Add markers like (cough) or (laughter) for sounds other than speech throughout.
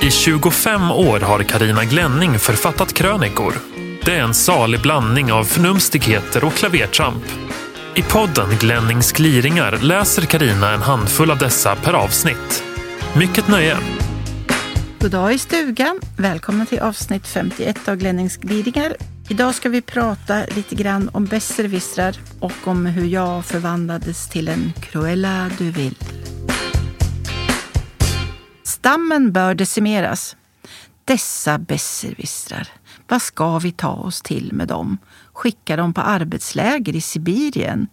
I 25 år har Karina Glänning författat krönikor. Det är en salig blandning av förnumstigheter och klavertramp. I podden Glennings gliringar läser Karina en handfull av dessa per avsnitt. Mycket nöje! God dag i stugan. Välkommen till avsnitt 51 av Glennings gliringar. Idag ska vi prata lite grann om besserwissrar och om hur jag förvandlades till en Cruella de Vil. Stammen bör decimeras. Dessa besserwissrar, vad ska vi ta oss till med dem? Skicka dem på arbetsläger i Sibirien?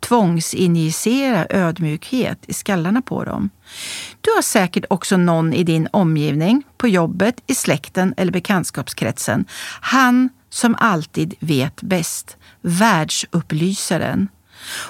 Tvångsinjicera ödmjukhet i skallarna på dem? Du har säkert också någon i din omgivning, på jobbet, i släkten eller bekantskapskretsen. Han som alltid vet bäst. Världsupplysaren.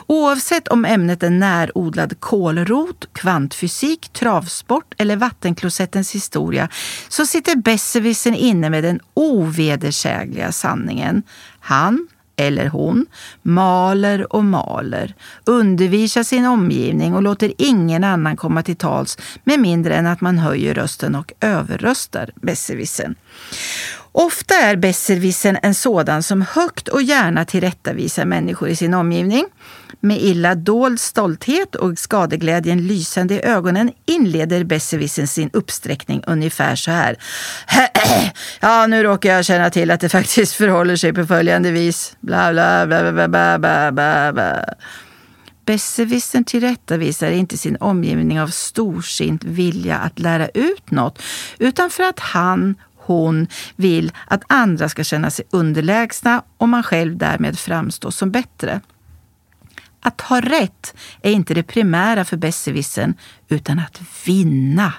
Oavsett om ämnet är närodlad kålrot, kvantfysik, travsport eller vattenklosettens historia så sitter besserwissern inne med den ovedersägliga sanningen. Han eller hon maler och maler, undervisar sin omgivning och låter ingen annan komma till tals med mindre än att man höjer rösten och överröstar besserwissern. Ofta är besserwissern en sådan som högt och gärna tillrättavisar människor i sin omgivning. Med illa dold stolthet och skadeglädjen lysande i ögonen inleder besserwissern sin uppsträckning ungefär så här. (clears throat) Ja, nu råkar jag känna till att det faktiskt (laughs) förhåller sig på följande vis. Bla, bla, bla, bla, bla, bla, bla, bla. Besserwissern tillrättavisar inte sin omgivning av storsint vilja att lära ut något, utan för att han hon vill att andra ska känna sig underlägsna och man själv därmed framstå som bättre. Att ha rätt är inte det primära för besserwissern, utan att vinna.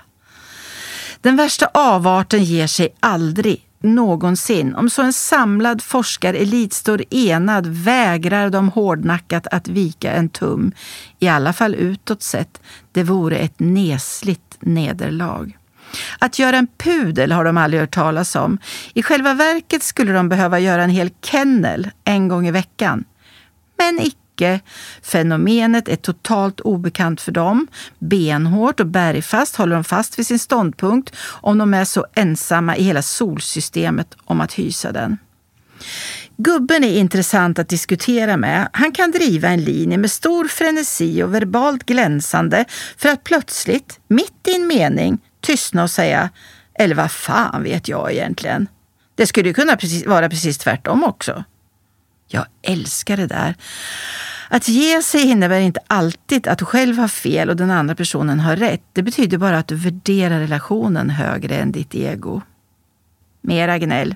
Den värsta avarten ger sig aldrig någonsin. Om så en samlad forskarelit står enad vägrar de hårdnackat att vika en tum, i alla fall utåt sett. Det vore ett nesligt nederlag. Att göra en pudel har de aldrig hört talas om. I själva verket skulle de behöva göra en hel kennel en gång i veckan. Men icke. Fenomenet är totalt obekant för dem. Benhårt och bergfast håller de fast vid sin ståndpunkt om de är så ensamma i hela solsystemet om att hysa den. Gubben är intressant att diskutera med. Han kan driva en linje med stor frenesi och verbalt glänsande för att plötsligt, mitt i en mening, tystna och säga eller vad fan vet jag egentligen? Det skulle ju kunna precis, vara precis tvärtom också. Jag älskar det där. Att ge sig innebär inte alltid att du själv har fel och den andra personen har rätt. Det betyder bara att du värderar relationen högre än ditt ego. Mera gnäll.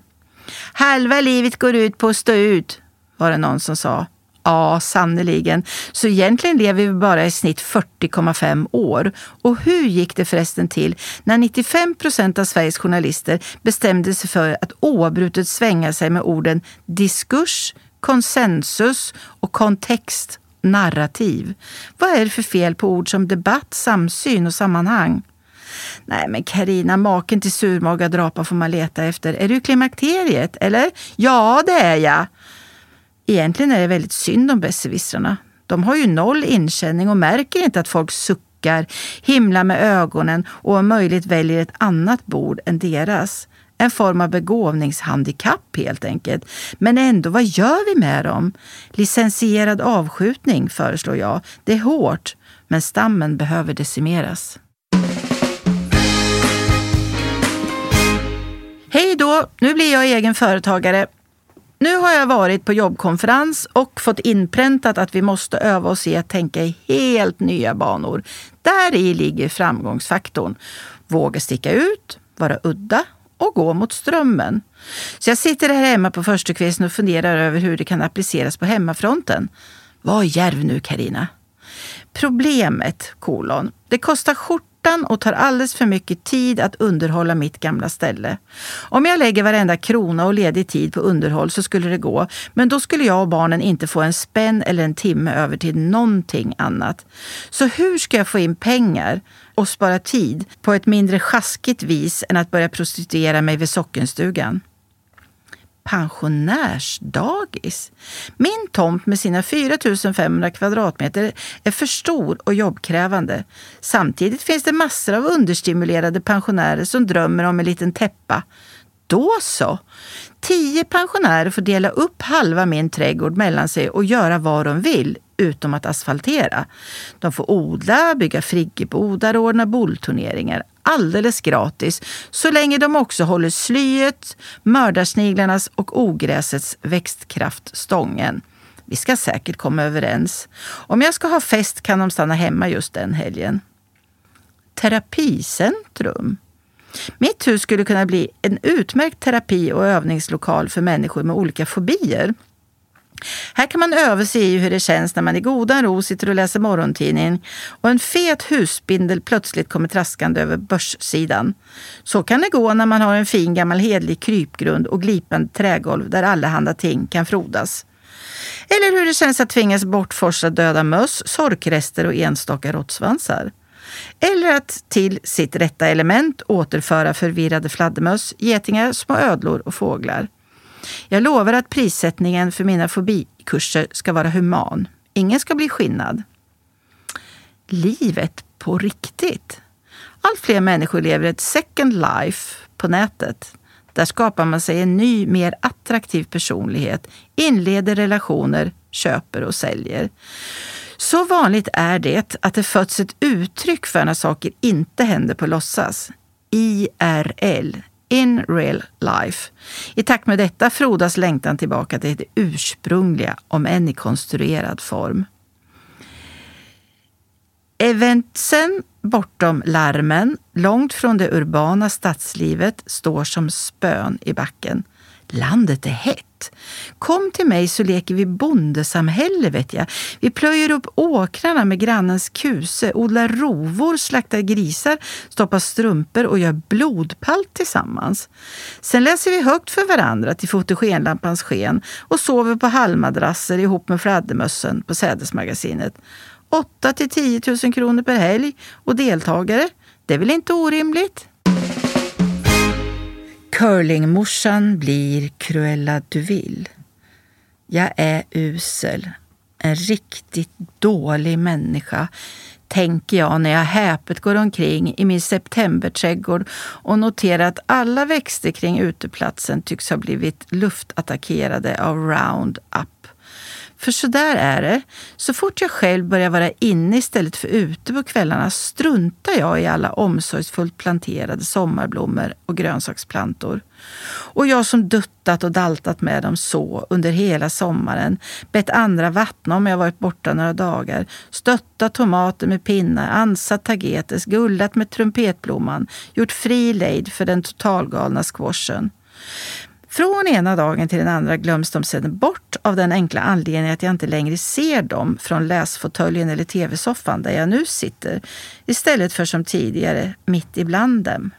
Halva livet går ut på att stå ut, var det någon som sa. Ja, sannerligen. Så egentligen lever vi bara i snitt 40,5 år. Och hur gick det förresten till när 95 procent av Sveriges journalister bestämde sig för att oavbrutet svänga sig med orden diskurs, konsensus och kontext, narrativ? Vad är det för fel på ord som debatt, samsyn och sammanhang? Nej men Karina, maken till surmagad drapa får man leta efter. Är du klimakteriet, eller? Ja, det är jag. Egentligen är det väldigt synd om besserwissrarna. De har ju noll inkänning och märker inte att folk suckar, himlar med ögonen och om möjligt väljer ett annat bord än deras. En form av begåvningshandikapp helt enkelt. Men ändå, vad gör vi med dem? Licensierad avskjutning föreslår jag. Det är hårt, men stammen behöver decimeras. Hej då! Nu blir jag egen företagare. Nu har jag varit på jobbkonferens och fått inpräntat att vi måste öva oss i att tänka i helt nya banor. Där i ligger framgångsfaktorn. Våga sticka ut, vara udda och gå mot strömmen. Så jag sitter här hemma på förstukvisten och funderar över hur det kan appliceras på hemmafronten. Var järv nu, Karina. Problemet, kolon. Det kostar skjort skjortan och tar alldeles för mycket tid att underhålla mitt gamla ställe. Om jag lägger varenda krona och ledig tid på underhåll så skulle det gå, men då skulle jag och barnen inte få en spänn eller en timme över till någonting annat. Så hur ska jag få in pengar och spara tid på ett mindre sjaskigt vis än att börja prostituera mig vid sockenstugan? Pensionärsdagis. Min tomt med sina 4 500 kvadratmeter är för stor och jobbkrävande. Samtidigt finns det massor av understimulerade pensionärer som drömmer om en liten täppa. Då så! Tio pensionärer får dela upp halva min trädgård mellan sig och göra vad de vill utom att asfaltera. De får odla, bygga friggebodar och ordna bollturneringar alldeles gratis så länge de också håller slyet, mördarsniglarnas och ogräsets växtkraft stången. Vi ska säkert komma överens. Om jag ska ha fest kan de stanna hemma just den helgen. Terapicentrum. Mitt hus skulle kunna bli en utmärkt terapi och övningslokal för människor med olika fobier. Här kan man öva sig i hur det känns när man i godan ro sitter och läser morgontidningen och en fet husbindel plötsligt kommer traskande över börssidan. Så kan det gå när man har en fin gammal hedlig krypgrund och glipande trägolv där allehanda ting kan frodas. Eller hur det känns att tvingas bortforsa döda möss, sorkrester och enstaka råttsvansar. Eller att till sitt rätta element återföra förvirrade fladdermöss, getingar, små ödlor och fåglar. Jag lovar att prissättningen för mina fobikurser ska vara human. Ingen ska bli skinnad. Livet på riktigt. Allt fler människor lever ett second life på nätet. Där skapar man sig en ny, mer attraktiv personlighet, inleder relationer, köper och säljer. Så vanligt är det att det föds ett uttryck för när saker inte händer på låtsas. IRL, in real life. I takt med detta frodas längtan tillbaka till det ursprungliga, om än i konstruerad form. Eventsen bortom larmen, långt från det urbana stadslivet, står som spön i backen. Landet är hett. Kom till mig så leker vi bondesamhälle, vet jag. Vi plöjer upp åkrarna med grannens kuse, odlar rovor, slaktar grisar, stoppar strumpor och gör blodpalt tillsammans. Sen läser vi högt för varandra till fotogenlampans sken och sover på halmmadrasser ihop med fladdermössen på sädesmagasinet. 8 till 10 000 kronor per helg och deltagare. Det är väl inte orimligt? Curlingmorsan blir Cruella Duville. Jag är usel. En riktigt dålig människa tänker jag när jag häpet går omkring i min septemberträdgård och noterar att alla växter kring uteplatsen tycks ha blivit luftattackerade av Roundup. För så där är det. Så fort jag själv börjar vara inne istället för ute på kvällarna struntar jag i alla omsorgsfullt planterade sommarblommor och grönsaksplantor. Och jag som duttat och daltat med dem så under hela sommaren, bett andra vattna om jag varit borta några dagar, stöttat tomater med pinnar, ansat tagetes, gullat med trumpetblomman, gjort fri lejd för den totalgalna squashen. Från ena dagen till den andra glöms de sedan bort av den enkla anledningen att jag inte längre ser dem från läsfåtöljen eller tv-soffan där jag nu sitter, istället för som tidigare mitt ibland dem.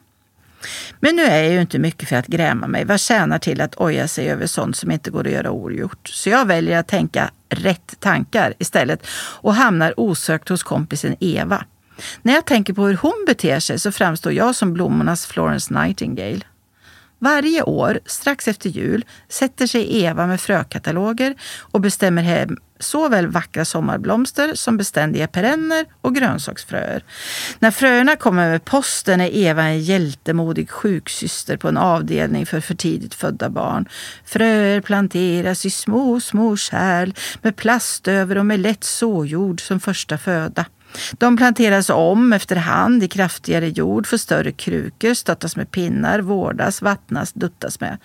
Men nu är jag ju inte mycket för att gräma mig. Vad tjänar till att oja sig över sånt som inte går att göra ogjort? Så jag väljer att tänka rätt tankar istället och hamnar osökt hos kompisen Eva. När jag tänker på hur hon beter sig så framstår jag som blommornas Florence Nightingale. Varje år, strax efter jul, sätter sig Eva med frökataloger och bestämmer hem såväl vackra sommarblomster som beständiga perenner och grönsaksfröer. När fröerna kommer med posten är Eva en hjältemodig sjuksyster på en avdelning för för tidigt födda barn. Fröer planteras i små, små kärl med plast över och med lätt såjord som första föda. De planteras om efterhand i kraftigare jord för större krukor, stöttas med pinnar, vårdas, vattnas, duttas med.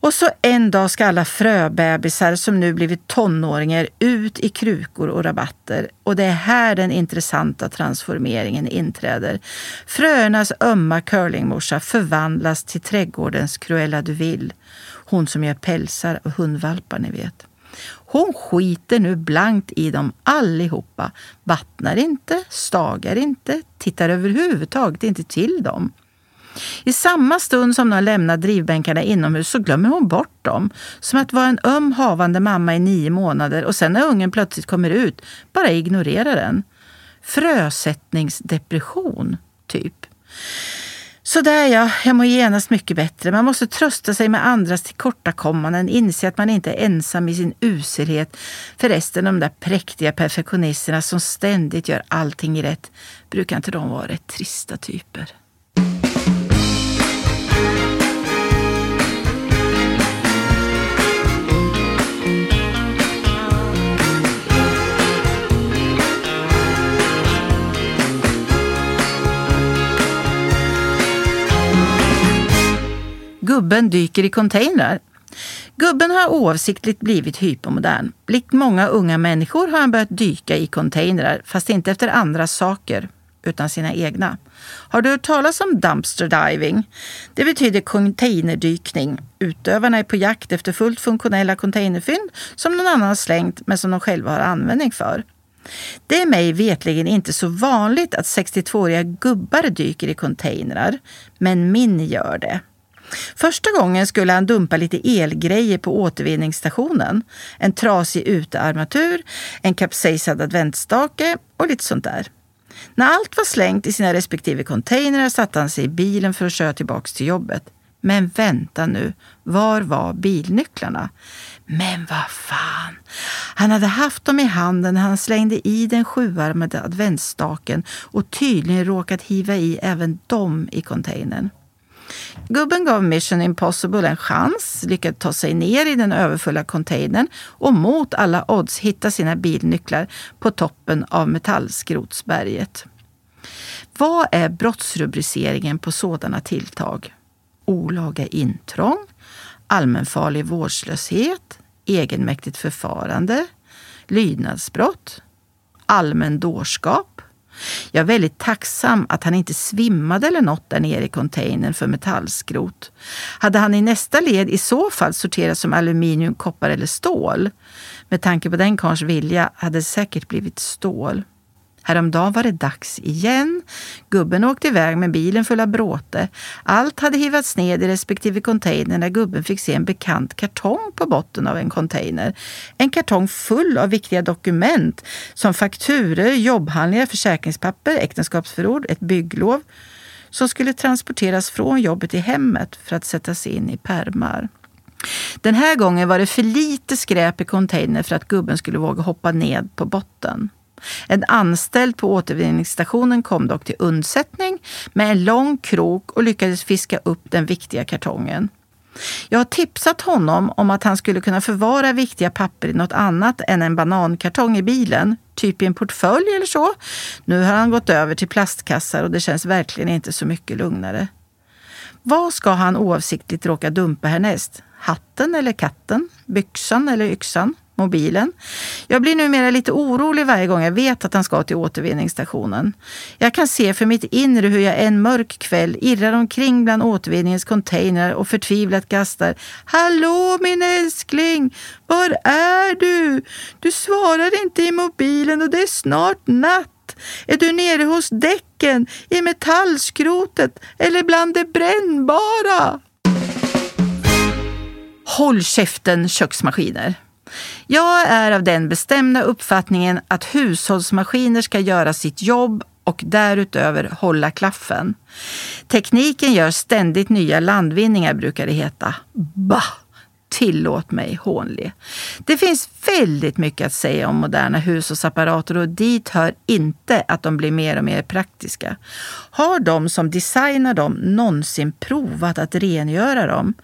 Och så en dag ska alla fröbebisar som nu blivit tonåringar ut i krukor och rabatter. Och det är här den intressanta transformeringen inträder. Fröernas ömma curlingmorsa förvandlas till trädgårdens Cruella de Vil. Hon som gör pälsar och hundvalpar, ni vet. Hon skiter nu blankt i dem allihopa. Vattnar inte, stagar inte, tittar överhuvudtaget inte till dem. I samma stund som de lämnar drivbänkarna inomhus så glömmer hon bort dem. Som att vara en öm havande mamma i nio månader och sen när ungen plötsligt kommer ut bara ignorerar den. Frösättningsdepression, typ. Sådär ja, jag mår genast mycket bättre. Man måste trösta sig med andras tillkortakommanden, inse att man inte är ensam i sin uselhet. Förresten, de där präktiga perfektionisterna som ständigt gör allting rätt, brukar inte de vara rätt trista typer? Gubben dyker i containrar. Gubben har oavsiktligt blivit hypermodern. Likt många unga människor har han börjat dyka i containrar, fast inte efter andra saker, utan sina egna. Har du hört talas om dumpster diving? Det betyder containerdykning. Utövarna är på jakt efter fullt funktionella containerfynd som någon annan har slängt men som de själva har användning för. Det är mig vetligen inte så vanligt att 62-åriga gubbar dyker i containrar, men min gör det. Första gången skulle han dumpa lite elgrejer på återvinningsstationen. En trasig utearmatur, en kapsejsad adventsstake och lite sånt där. När allt var slängt i sina respektive containrar satte han sig i bilen för att köra tillbaka till jobbet. Men vänta nu, var var bilnycklarna? Men vad fan! Han hade haft dem i handen när han slängde i den sjuarmade adventsstaken och tydligen råkat hiva i även dem i containern. Gubben gav Mission Impossible en chans, lyckades ta sig ner i den överfulla containern och mot alla odds hitta sina bilnycklar på toppen av metallskrotsberget. Vad är brottsrubriceringen på sådana tilltag? Olaga intrång, allmänfarlig vårdslöshet, egenmäktigt förfarande, lydnadsbrott, allmän dårskap, jag är väldigt tacksam att han inte svimmade eller något där nere i containern för metallskrot. Hade han i nästa led i så fall sorterats som aluminium, koppar eller stål? Med tanke på den karns vilja hade det säkert blivit stål. Häromdagen var det dags igen. Gubben åkte iväg med bilen full av bråte. Allt hade hivats ned i respektive container när gubben fick se en bekant kartong på botten av en container. En kartong full av viktiga dokument som fakturer, jobbhandlingar, försäkringspapper, äktenskapsförord, ett bygglov som skulle transporteras från jobbet till hemmet för att sättas in i pärmar. Den här gången var det för lite skräp i containern för att gubben skulle våga hoppa ned på botten. En anställd på återvinningsstationen kom dock till undsättning med en lång krok och lyckades fiska upp den viktiga kartongen. Jag har tipsat honom om att han skulle kunna förvara viktiga papper i något annat än en banankartong i bilen, typ i en portfölj eller så. Nu har han gått över till plastkassar och det känns verkligen inte så mycket lugnare. Vad ska han oavsiktligt råka dumpa härnäst? Hatten eller katten? Byxan eller yxan? Mobilen. Jag blir numera lite orolig varje gång jag vet att han ska till återvinningsstationen. Jag kan se för mitt inre hur jag en mörk kväll irrar omkring bland återvinningens containrar och förtvivlat gastar. Hallå min älskling! Var är du? Du svarar inte i mobilen och det är snart natt. Är du nere hos däcken, i metallskrotet eller bland det brännbara? Håll käften köksmaskiner! Jag är av den bestämda uppfattningen att hushållsmaskiner ska göra sitt jobb och därutöver hålla klaffen. Tekniken gör ständigt nya landvinningar, brukar det heta. Bah! Tillåt mig hånle. Det finns väldigt mycket att säga om moderna hushållsapparater och dit hör inte att de blir mer och mer praktiska. Har de som designar dem någonsin provat att rengöra dem?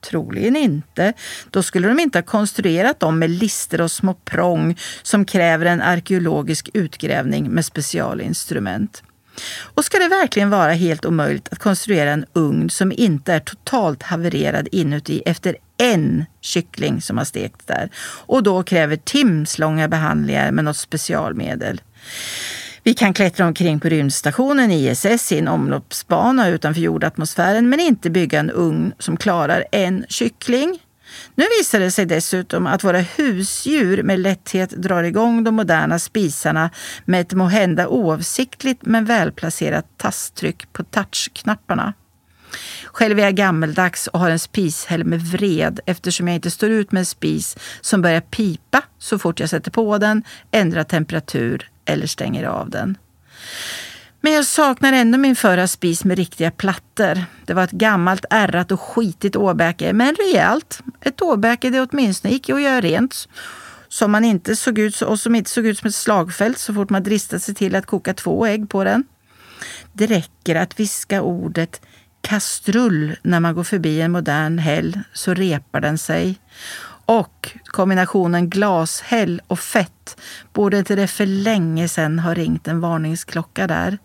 Troligen inte. Då skulle de inte ha konstruerat dem med lister och små prång som kräver en arkeologisk utgrävning med specialinstrument. Och ska det verkligen vara helt omöjligt att konstruera en ugn som inte är totalt havererad inuti efter en kyckling som har stekt där och då kräver timslånga behandlingar med något specialmedel? Vi kan klättra omkring på rymdstationen ISS i en omloppsbana utanför jordatmosfären men inte bygga en ugn som klarar en kyckling. Nu visar det sig dessutom att våra husdjur med lätthet drar igång de moderna spisarna med ett måhända oavsiktligt men välplacerat tasttryck på touchknapparna. Själv är jag gammeldags och har en spishäll med vred eftersom jag inte står ut med en spis som börjar pipa så fort jag sätter på den, ändrar temperatur eller stänger av den. Men jag saknar ändå min förra spis med riktiga plattor. Det var ett gammalt ärrat och skitigt åbäke, men rejält. Ett åbäke det åtminstone gick att göra rent. Som man inte såg ut, och som inte såg ut som ett slagfält så fort man dristade sig till att koka två ägg på den. Det räcker att viska ordet kastrull när man går förbi en modern häll så repar den sig. Och kombinationen glashäll och fett borde inte det för länge sedan ha ringt en varningsklocka där.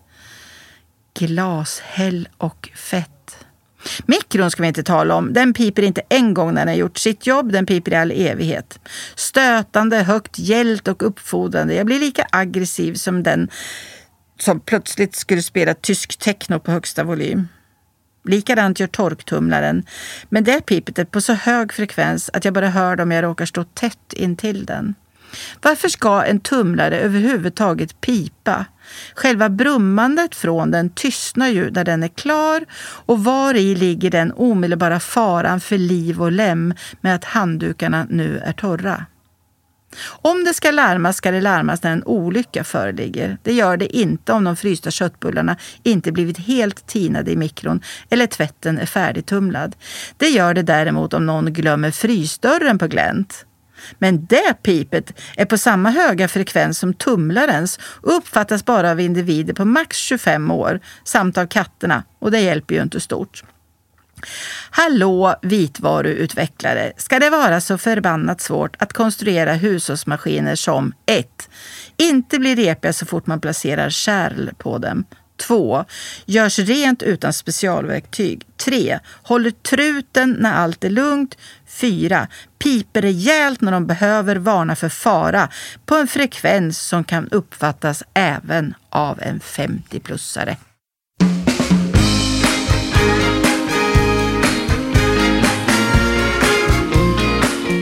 Glashäll och fett. Mikron ska vi inte tala om. Den piper inte en gång när den har gjort sitt jobb, den piper i all evighet. Stötande, högt gällt och uppfordrande. Jag blir lika aggressiv som den som plötsligt skulle spela tysk techno på högsta volym. Likadant gör torktumlaren, men det pipet är på så hög frekvens att jag bara hör det om jag råkar stå tätt intill den. Varför ska en tumlare överhuvudtaget pipa? Själva brummandet från den tystnar ju när den är klar och var i ligger den omedelbara faran för liv och lem med att handdukarna nu är torra. Om det ska larmas ska det larmas när en olycka föreligger. Det gör det inte om de frysta köttbullarna inte blivit helt tinade i mikron eller tvätten är färdigtumlad. Det gör det däremot om någon glömmer frysdörren på glänt. Men det pipet är på samma höga frekvens som tumlarens och uppfattas bara av individer på max 25 år samt av katterna och det hjälper ju inte stort. Hallå vitvaruutvecklare! Ska det vara så förbannat svårt att konstruera hushållsmaskiner som 1. Inte blir repiga så fort man placerar kärl på dem. 2. Görs rent utan specialverktyg. 3. Håller truten när allt är lugnt. 4. Piper rejält när de behöver varna för fara på en frekvens som kan uppfattas även av en 50-plussare.